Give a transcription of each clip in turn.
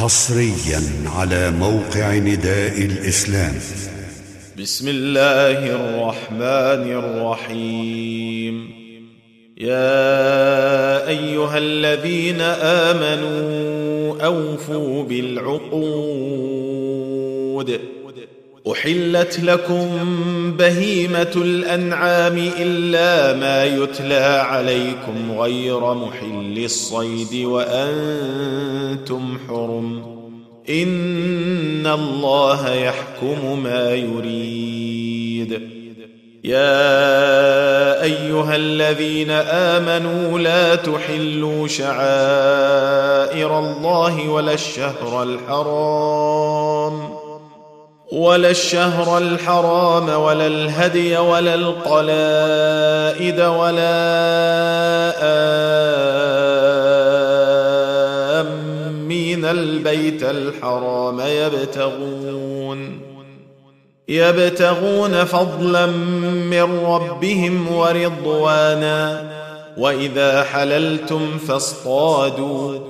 حصريا على موقع نداء الإسلام. بسم الله الرحمن الرحيم. يا أيها الذين آمنوا أوفوا بالعقود. أحلت لكم بهيمة الأنعام إلا ما يتلى عليكم غير محل الصيد وأنتم حرم إن الله يحكم ما يريد. يا أيها الذين آمنوا لا تحلوا شعائر الله ولا الشهر الحرام ولا الشهر الحرام ولا الهدي ولا القلائد ولا آمين البيت الحرام يبتغون يبتغون فضلا من ربهم ورضوانا وإذا حللتم فاصطادوا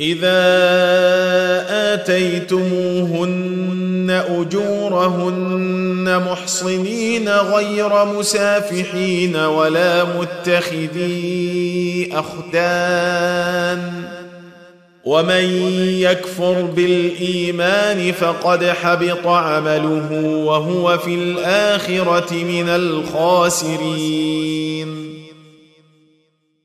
إذا آتيتموهن أجورهن محصنين غير مسافحين ولا متخذي أخدان ومن يكفر بالإيمان فقد حبط عمله وهو في الآخرة من الخاسرين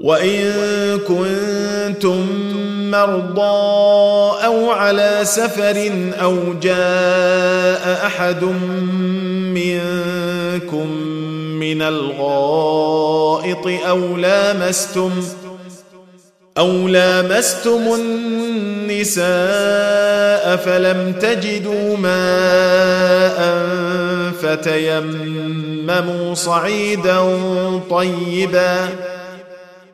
وإن كنتم مرضى أو على سفر أو جاء أحد منكم من الغائط أو لامستم أو لامستم النساء فلم تجدوا ماء فتيمموا صعيدا طيبا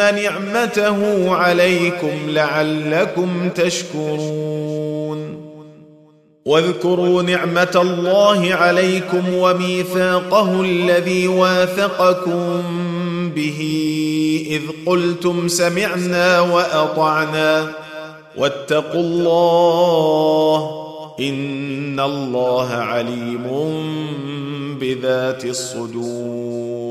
نعمته عليكم لعلكم تشكرون واذكروا نعمه الله عليكم وميثاقه الذي واثقكم به اذ قلتم سمعنا واطعنا واتقوا الله ان الله عليم بذات الصدور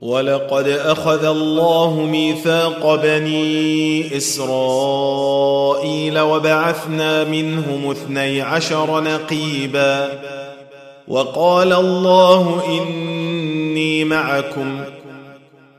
ولقد أخذ الله ميثاق بني إسرائيل وبعثنا منهم اثني عشر نقيبا وقال الله إني معكم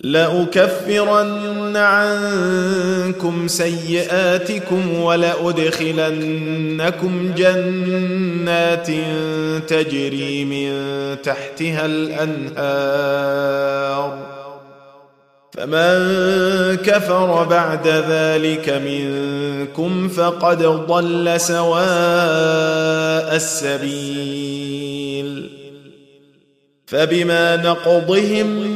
لأكفرن عنكم سيئاتكم ولأدخلنكم جنات تجري من تحتها الأنهار. فمن كفر بعد ذلك منكم فقد ضل سواء السبيل. فبما نقضهم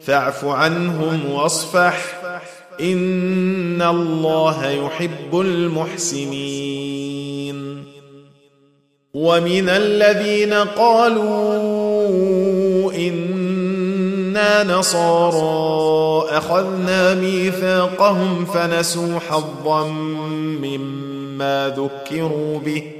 فاعف عنهم واصفح. إن الله يحب المحسنين. ومن الذين قالوا إنا نصارى أخذنا ميثاقهم فنسوا حظا مما ذكروا به.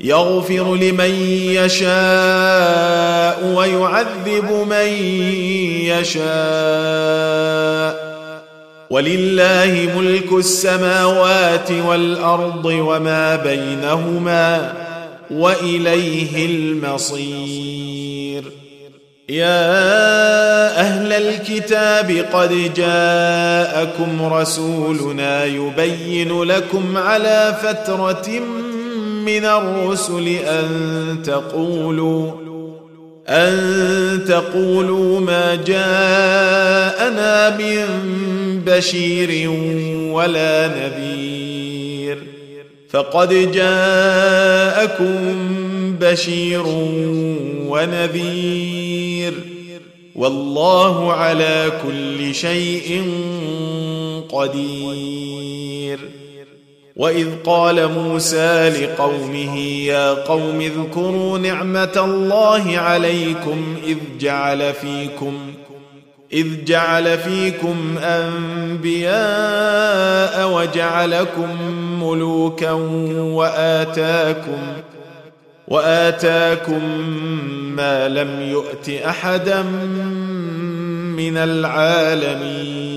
يغفر لمن يشاء ويعذب من يشاء. ولله ملك السماوات والأرض وما بينهما وإليه المصير. يا أهل الكتاب قد جاءكم رسولنا يبين لكم على فترة من الرسل أن تقولوا أن تقولوا ما جاءنا من بشير ولا نذير. فقد جاءكم بشير ونذير. والله على كل شيء قدير. وإذ قال موسى لقومه يا قوم اذكروا نعمة الله عليكم إذ جعل فيكم إذ جعل فيكم أنبياء وجعلكم ملوكا وآتاكم وآتاكم ما لم يؤت أحدا من العالمين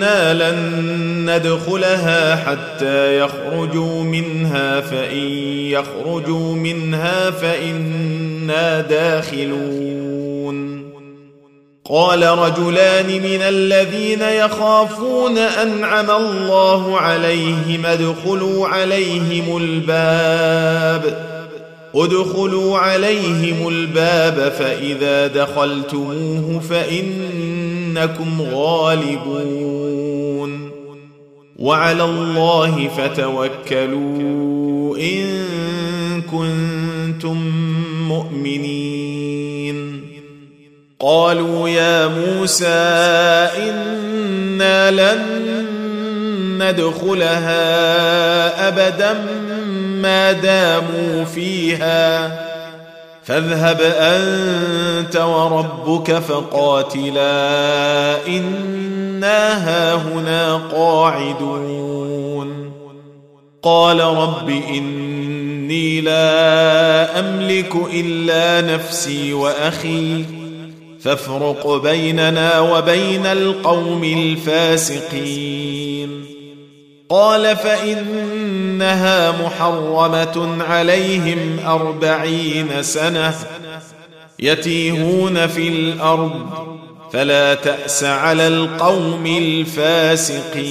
وأنا لن ندخلها حتى يخرجوا منها فإن يخرجوا منها فإنا داخلون. قال رجلان من الذين يخافون أنعم الله عليهم ادخلوا عليهم الباب. ادخلوا عليهم الباب فإذا دخلتموه فانكم غالبون. وعلى الله فتوكلوا إن كنتم مؤمنين. قالوا يا موسى إنا لن ندخلها أبدا ما داموا فيها. فاذهب أنت وربك فقاتلا إنا هاهنا قاعدون. قال رب إني لا أملك إلا نفسي وأخي فافرق بيننا وبين القوم الفاسقين. قال فإنها محرمة عليهم أربعين سنة يتيهون في الأرض فلا تأس على القوم الفاسقين.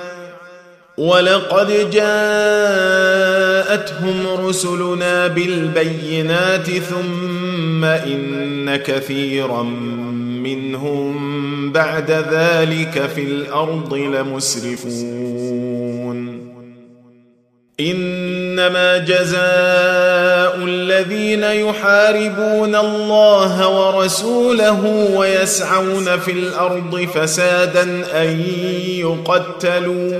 ولقد جاءتهم رسلنا بالبينات ثم إن كثيرا منهم بعد ذلك في الأرض لمسرفون. إنما جزاء الذين يحاربون الله ورسوله ويسعون في الأرض فسادا أن يقتلوا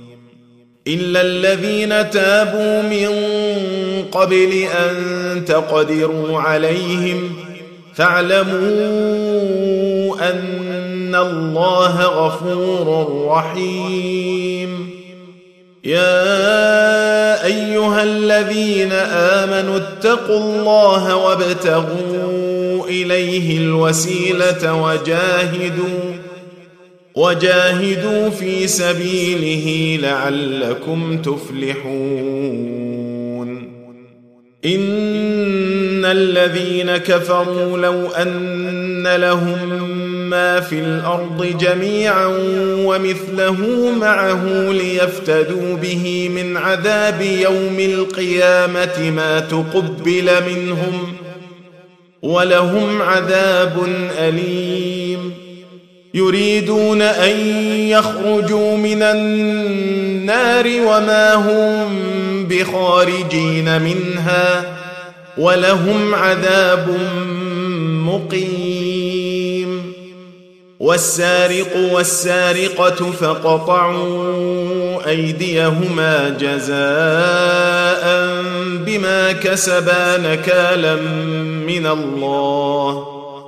الا الذين تابوا من قبل ان تقدروا عليهم فاعلموا ان الله غفور رحيم. يا ايها الذين امنوا اتقوا الله وابتغوا اليه الوسيله وجاهدوا وجاهدوا في سبيله لعلكم تفلحون. إن الذين كفروا لو أن لهم ما في الأرض جميعا ومثله معه ليفتدوا به من عذاب يوم القيامة ما تقبل منهم ولهم عذاب أليم. يريدون أن يخرجوا من النار وما هم بخارجين منها ولهم عذاب مقيم. والسارق والسارقة فقطعوا أيديهما جزاء بما كسبا نكالا من الله.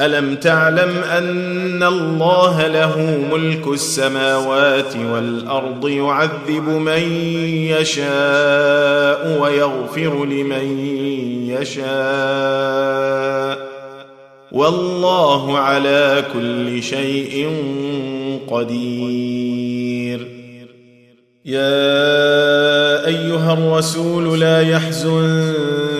ألم تعلم أن الله له ملك السماوات والأرض يعذب من يشاء ويغفر لمن يشاء؟ والله على كل شيء قدير. يا أيها الرسول لا يحزنك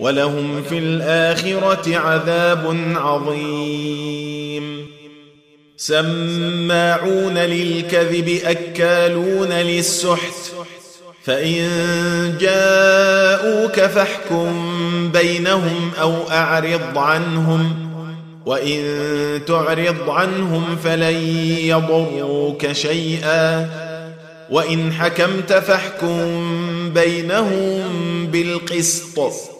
ولهم في الآخرة عذاب عظيم. سماعون للكذب أكالون للسحت. فإن جاءوك فاحكم بينهم أو أعرض عنهم. وإن تعرض عنهم فلن يضروك شيئا. وإن حكمت فاحكم بينهم بالقسط.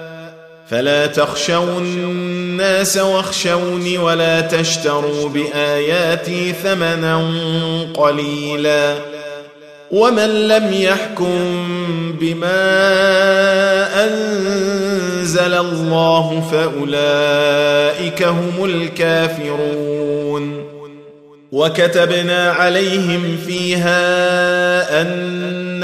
فلا تخشوا الناس واخشوني ولا تشتروا بآياتي ثمنا قليلا ومن لم يحكم بما أنزل الله فأولئك هم الكافرون وكتبنا عليهم فيها أن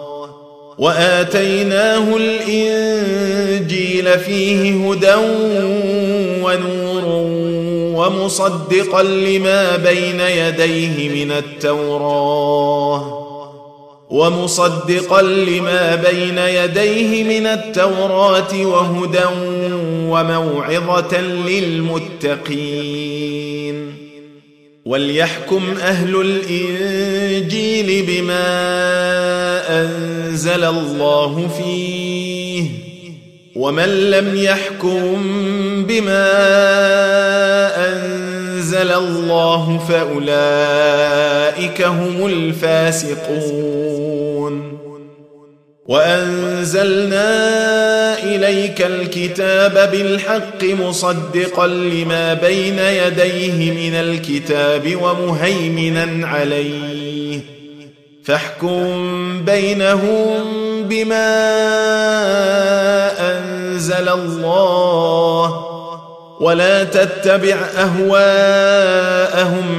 وآتيناه الإنجيل فيه هدى ونور ومصدقا لما بين يديه من التوراة ومصدقا لما بين يديه من التوراة وهدى وموعظة للمتقين وليحكم أهل الإنجيل بما أنزل الله فيه ومن لم يحكم بما أنزل الله فأولئك هم الفاسقون وأنزلنا إليك الكتاب بالحق مصدقا لما بين يديه من الكتاب ومهيمنا عليه. فاحكم بينهم بما أنزل الله. ولا تتبع أهواءهم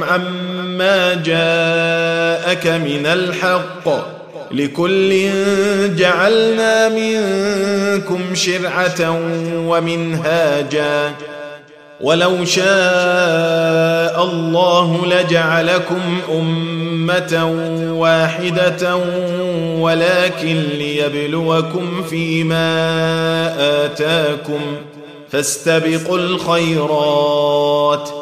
عما جاءك من الحق. لكل جعلنا منكم شرعة ومنهاجا. ولو شاء الله لجعلكم أمة واحدة ولكن ليبلوكم فيما آتاكم. فاستبقوا الخيرات.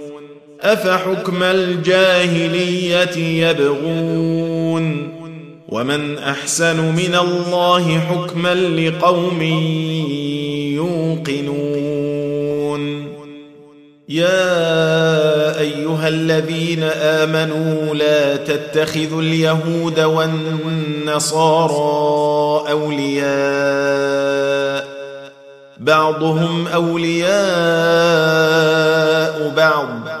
أفحكم الجاهلية يبغون ومن أحسن من الله حكما لقوم يوقنون يا أيها الذين آمنوا لا تتخذوا اليهود والنصارى أولياء بعضهم أولياء بعض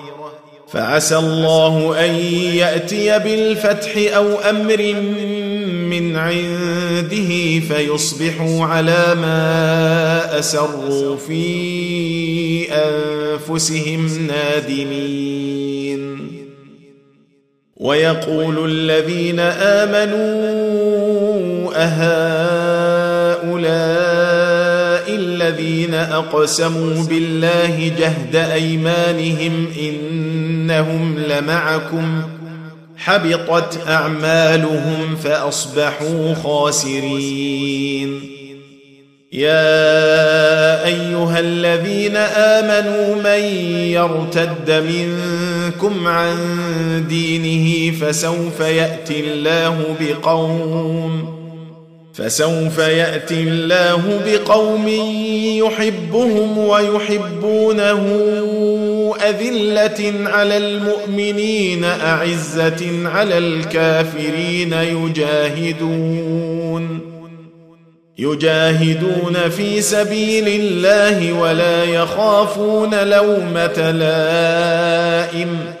فعسى الله أن يأتي بالفتح أو أمر من عنده فيصبحوا على ما أسروا في أنفسهم نادمين. ويقول الذين آمنوا أهؤلاء الذين أقسموا بالله جهد أيمانهم إنهم لمعكم حبطت أعمالهم فأصبحوا خاسرين. يا أيها الذين آمنوا من يرتد منكم عن دينه فسوف يأتي الله بقوم فسوف يأتي الله بقوم يحبهم ويحبونه أذلة على المؤمنين أعزة على الكافرين يجاهدون. يجاهدون في سبيل الله ولا يخافون لومة لائم.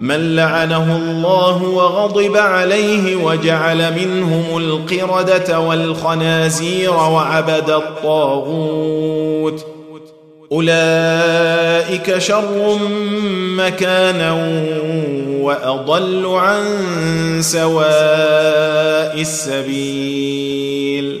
من لعنه الله وغضب عليه وجعل منهم القردة والخنازير وعبد الطاغوت. أولئك شر مكانا وأضل عن سواء السبيل.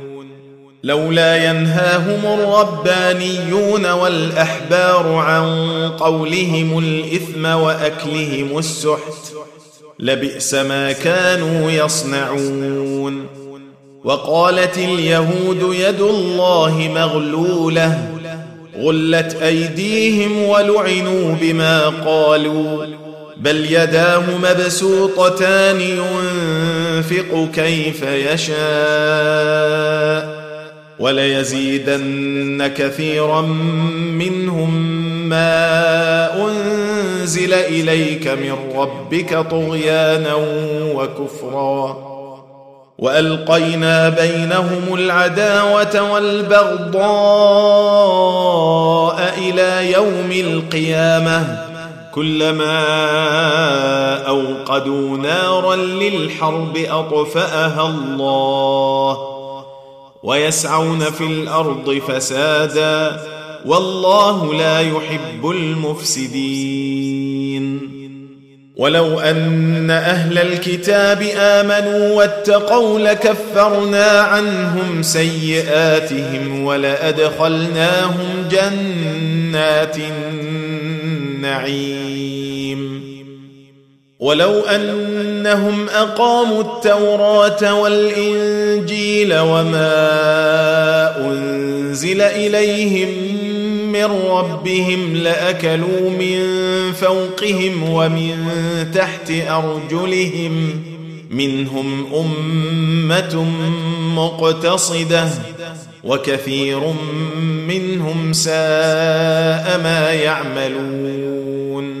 لولا ينهاهم الربانيون والأحبار عن قولهم الإثم وأكلهم السحت لبئس ما كانوا يصنعون وقالت اليهود يد الله مغلولة غلت أيديهم ولعنوا بما قالوا بل يداه مبسوطتان ينفق كيف يشاء وليزيدن كثيرا منهم ما أنزل إليك من ربك طغيانا وكفرا. وألقينا بينهم العداوة والبغضاء إلى يوم القيامة. كلما أوقدوا نارا للحرب أطفأها الله. ويسعون في الأرض فسادا والله لا يحب المفسدين. ولو أن أهل الكتاب آمنوا واتقوا لكفرنا عنهم سيئاتهم ولأدخلناهم جنات النعيم. ولو أنهم أقاموا التوراة والإنجيل وما أنزل إليهم من ربهم لأكلوا من فوقهم ومن تحت أرجلهم منهم أمة مقتصدة وكثير منهم ساء ما يعملون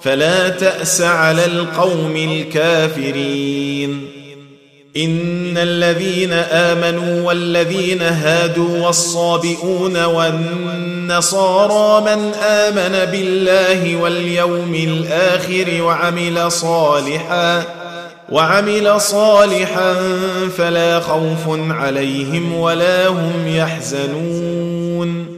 فلا تأس على القوم الكافرين. إن الذين آمنوا والذين هادوا والصابئون والنصارى من آمن بالله واليوم الآخر وعمل صالحا وعمل صالحا فلا خوف عليهم ولا هم يحزنون.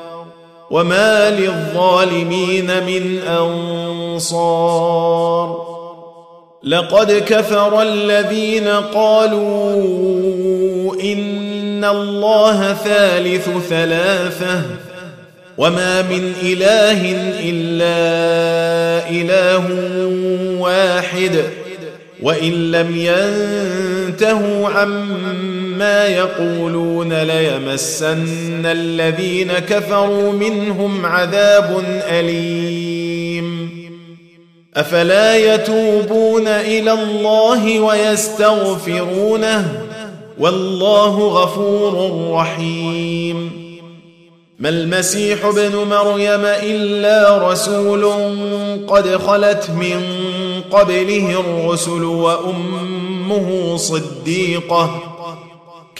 وما للظالمين من انصار لقد كفر الذين قالوا ان الله ثالث ثلاثة وما من اله الا اله واحد وان لم ينتهوا عما يقولون ليمسن الذين كفروا منهم عذاب أليم. أفلا يتوبون إلى الله ويستغفرونه؟ والله غفور رحيم. ما المسيح ابن مريم إلا رسول قد خلت من قبله الرسل وأمه صديقة.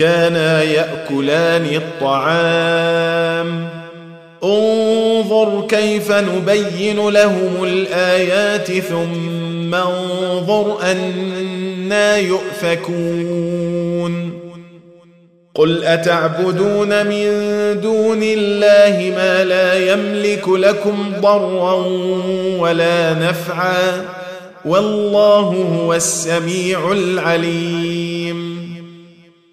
كانا يأكلان الطعام. انظر كيف نبين لهم الآيات ثم انظر أنا يؤفكون. قل أتعبدون من دون الله ما لا يملك لكم ضرا ولا نفعا. والله هو السميع العليم.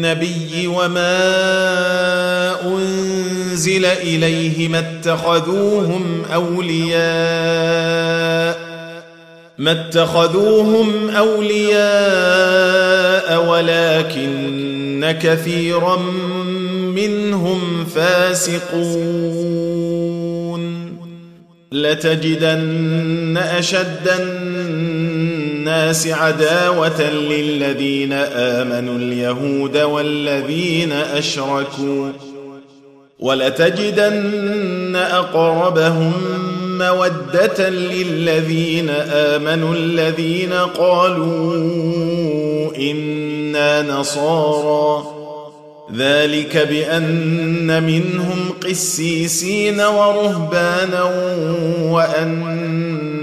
والنبي وما أنزل إليه ما اتخذوهم أولياء ما اتخذوهم أولياء ولكن كثيرا منهم فاسقون. لتجدن الناس عداوة للذين آمنوا اليهود والذين أشركوا ولتجدن أقربهم مودة للذين آمنوا الذين قالوا إنا نصارى. ذلك بأن منهم قسيسين ورهبانا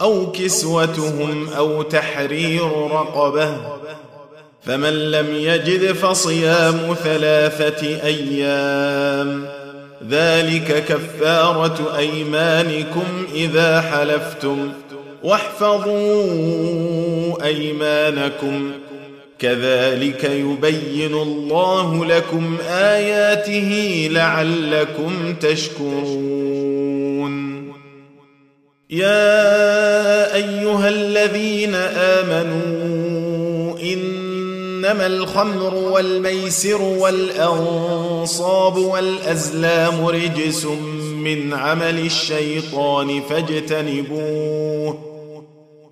أو كسوتهم أو تحرير رقبة فمن لم يجد فصيام ثلاثة أيام ذلك كفارة أيمانكم إذا حلفتم واحفظوا أيمانكم كذلك يبين الله لكم آياته لعلكم تشكرون يا الذين آمنوا إنما الخمر والميسر والأنصاب والأزلام رجس من عمل الشيطان فاجتنبوه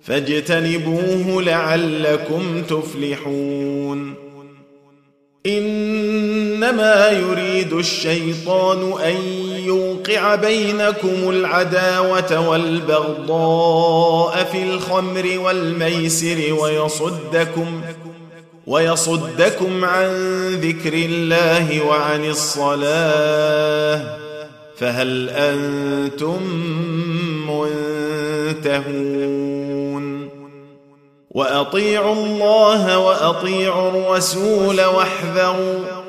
فاجتنبوه لعلكم تفلحون إنما يريد الشيطان أن يوقع بينكم العداوة والبغضاء في الخمر والميسر ويصدكم ويصدكم عن ذكر الله وعن الصلاة فهل أنتم منتهون؟ وأطيعوا الله وأطيعوا الرسول واحذروا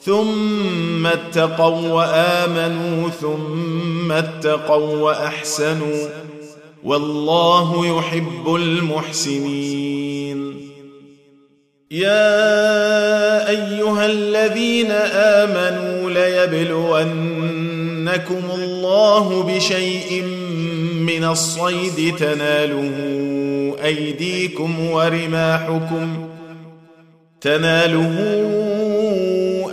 ثم اتقوا وآمنوا ثم اتقوا وأحسنوا. والله يحب المحسنين. يا أيها الذين آمنوا ليبلونكم الله بشيء من الصيد. تناله أيديكم ورماحكم. تناله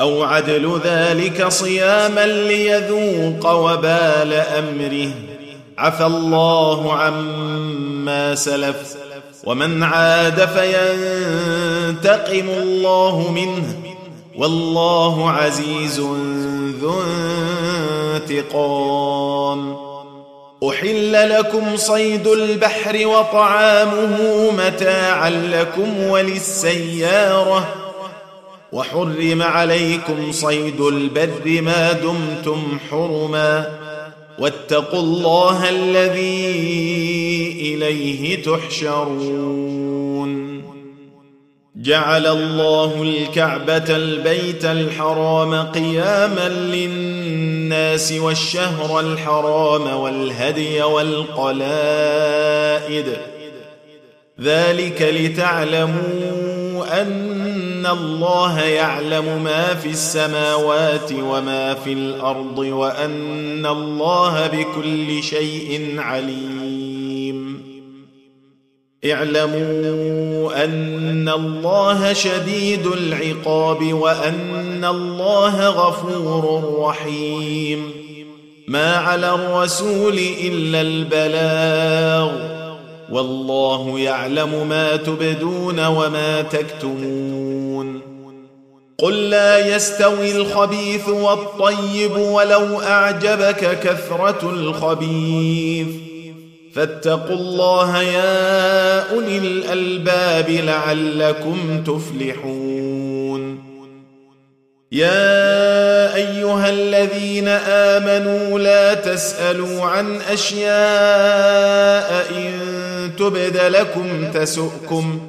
أو عدل ذلك صياما ليذوق وبال أمره. عفى الله عما سلف. ومن عاد فينتقم الله منه. والله عزيز ذو انتقام. أحل لكم صيد البحر وطعامه متاعا لكم وللسيارة. وحرم عليكم صيد البر ما دمتم حرما واتقوا الله الذي إليه تحشرون. جعل الله الكعبة البيت الحرام قياما للناس والشهر الحرام والهدي والقلائد. ذلك لتعلموا ان الله يعلم ما في السماوات وما في الأرض وان الله بكل شيء عليم. اعلموا ان الله شديد العقاب وان الله غفور رحيم. ما على الرسول الا البلاغ. والله يعلم ما تبدون وما تكتمون. قل لا يستوي الخبيث والطيب ولو أعجبك كثرة الخبيث. فاتقوا الله يا أولي الألباب لعلكم تفلحون. يا أيها الذين آمنوا لا تسألوا عن أشياء إن تبد لكم تسؤكم.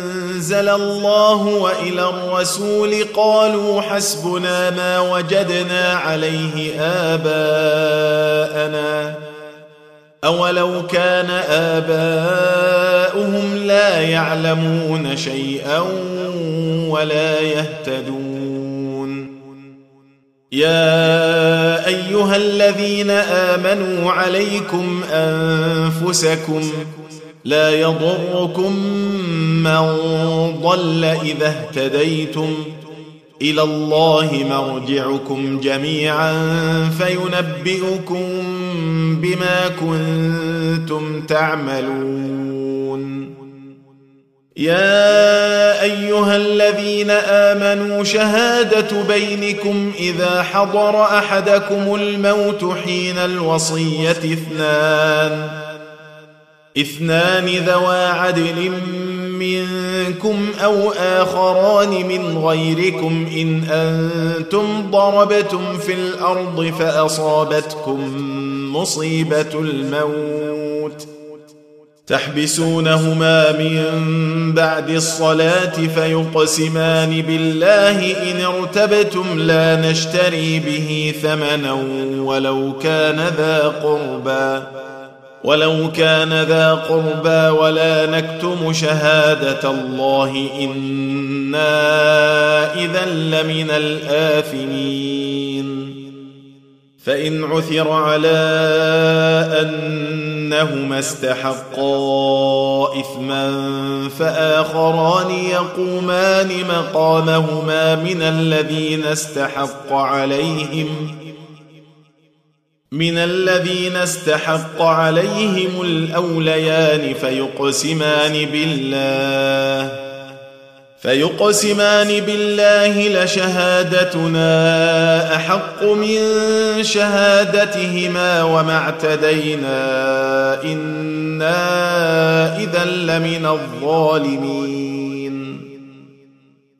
أنزل الله وإلى الرسول قالوا حسبنا ما وجدنا عليه آباءنا أولو كان آباؤهم لا يعلمون شيئا ولا يهتدون يا أيها الذين آمنوا عليكم أنفسكم لا يضركم من ضل إذا اهتديتم إلى الله مرجعكم جميعا فينبئكم بما كنتم تعملون. يا أيها الذين آمنوا شهادة بينكم إذا حضر أحدكم الموت حين الوصية اثنان. اثنان ذوى عدل منكم أو آخران من غيركم إن أنتم ضربتم في الأرض فأصابتكم مصيبة الموت. تحبسونهما من بعد الصلاة فيقسمان بالله إن ارتبتم لا نشتري به ثمنا ولو كان ذا قربى. ولو كان ذا قربى ولا نكتم شهادة الله إنا إذا لمن الآثمين فإن عثر على أنهما استحقا إثما فآخران يقومان مقامهما من الذين استحق عليهم من الذين استحق عليهم الأوليان فيقسمان بالله فيقسمان بالله لشهادتنا أحق من شهادتهما وما اعتدينا إنا إذا لمن الظالمين.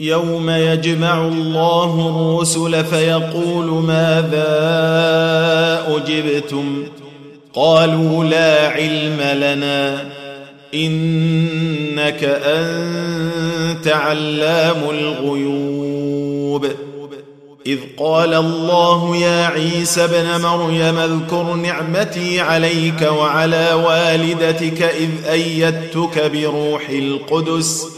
يوم يجمع الله الرسل فيقول ماذا أجبتم؟ قالوا لا علم لنا إنك أنت علام الغيوب. إذ قال الله يا عيسى ابن مريم اذكر نعمتي عليك وعلى والدتك إذ أيدتك بروح القدس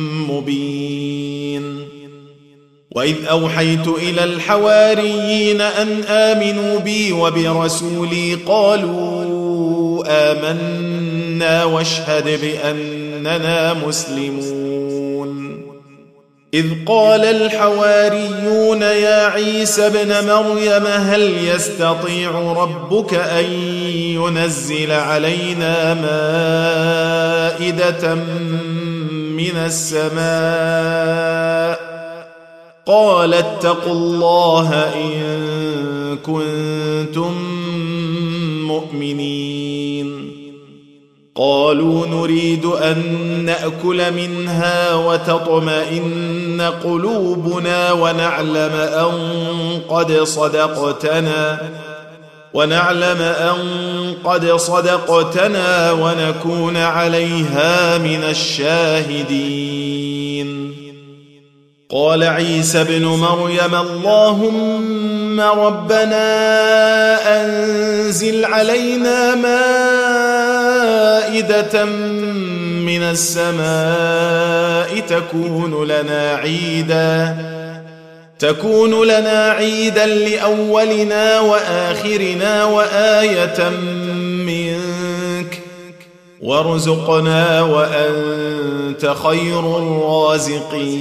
مبين. وإذ أوحيت إلى الحواريين أن آمنوا بي وبرسولي قالوا آمنا واشهد بأننا مسلمون. إذ قال الحواريون يا عيسى ابن مريم هل يستطيع ربك أن ينزل علينا مائدة من السماء قال اتقوا الله إن كنتم مؤمنين. قالوا نريد أن نأكل منها وتطمئن قلوبنا ونعلم أن قد صدقتنا. ونعلم أن قد صدقتنا ونكون عليها من الشاهدين. قال عيسى ابن مريم اللهم ربنا أنزل علينا مائدة من السماء تكون لنا عيدا. تكون لنا عيدا لأولنا وآخرنا وآية منك وارزقنا وأنت خير الرازقين.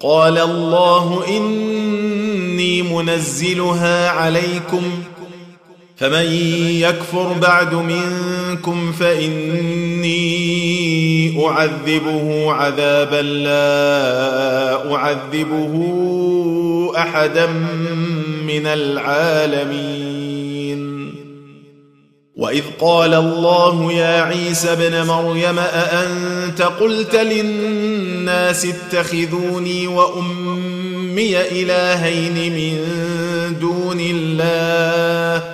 قال الله إني منزلها عليكم فمن يكفر بعد منكم فإني أعذبه عذابا لا أعذبه أحدا من العالمين. وإذ قال الله يا عيسى ابن مريم أأنت قلت للناس اتخذوني وأمي إلهين من دون الله؟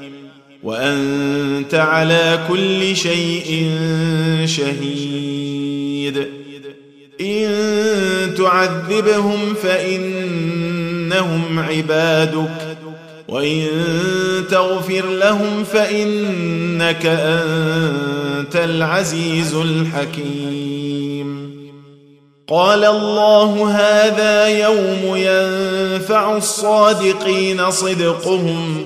وأنت على كل شيء شهيد. إن تعذبهم فإنهم عبادك وإن تغفر لهم فإنك أنت العزيز الحكيم. قال الله هذا يوم ينفع الصادقين صدقهم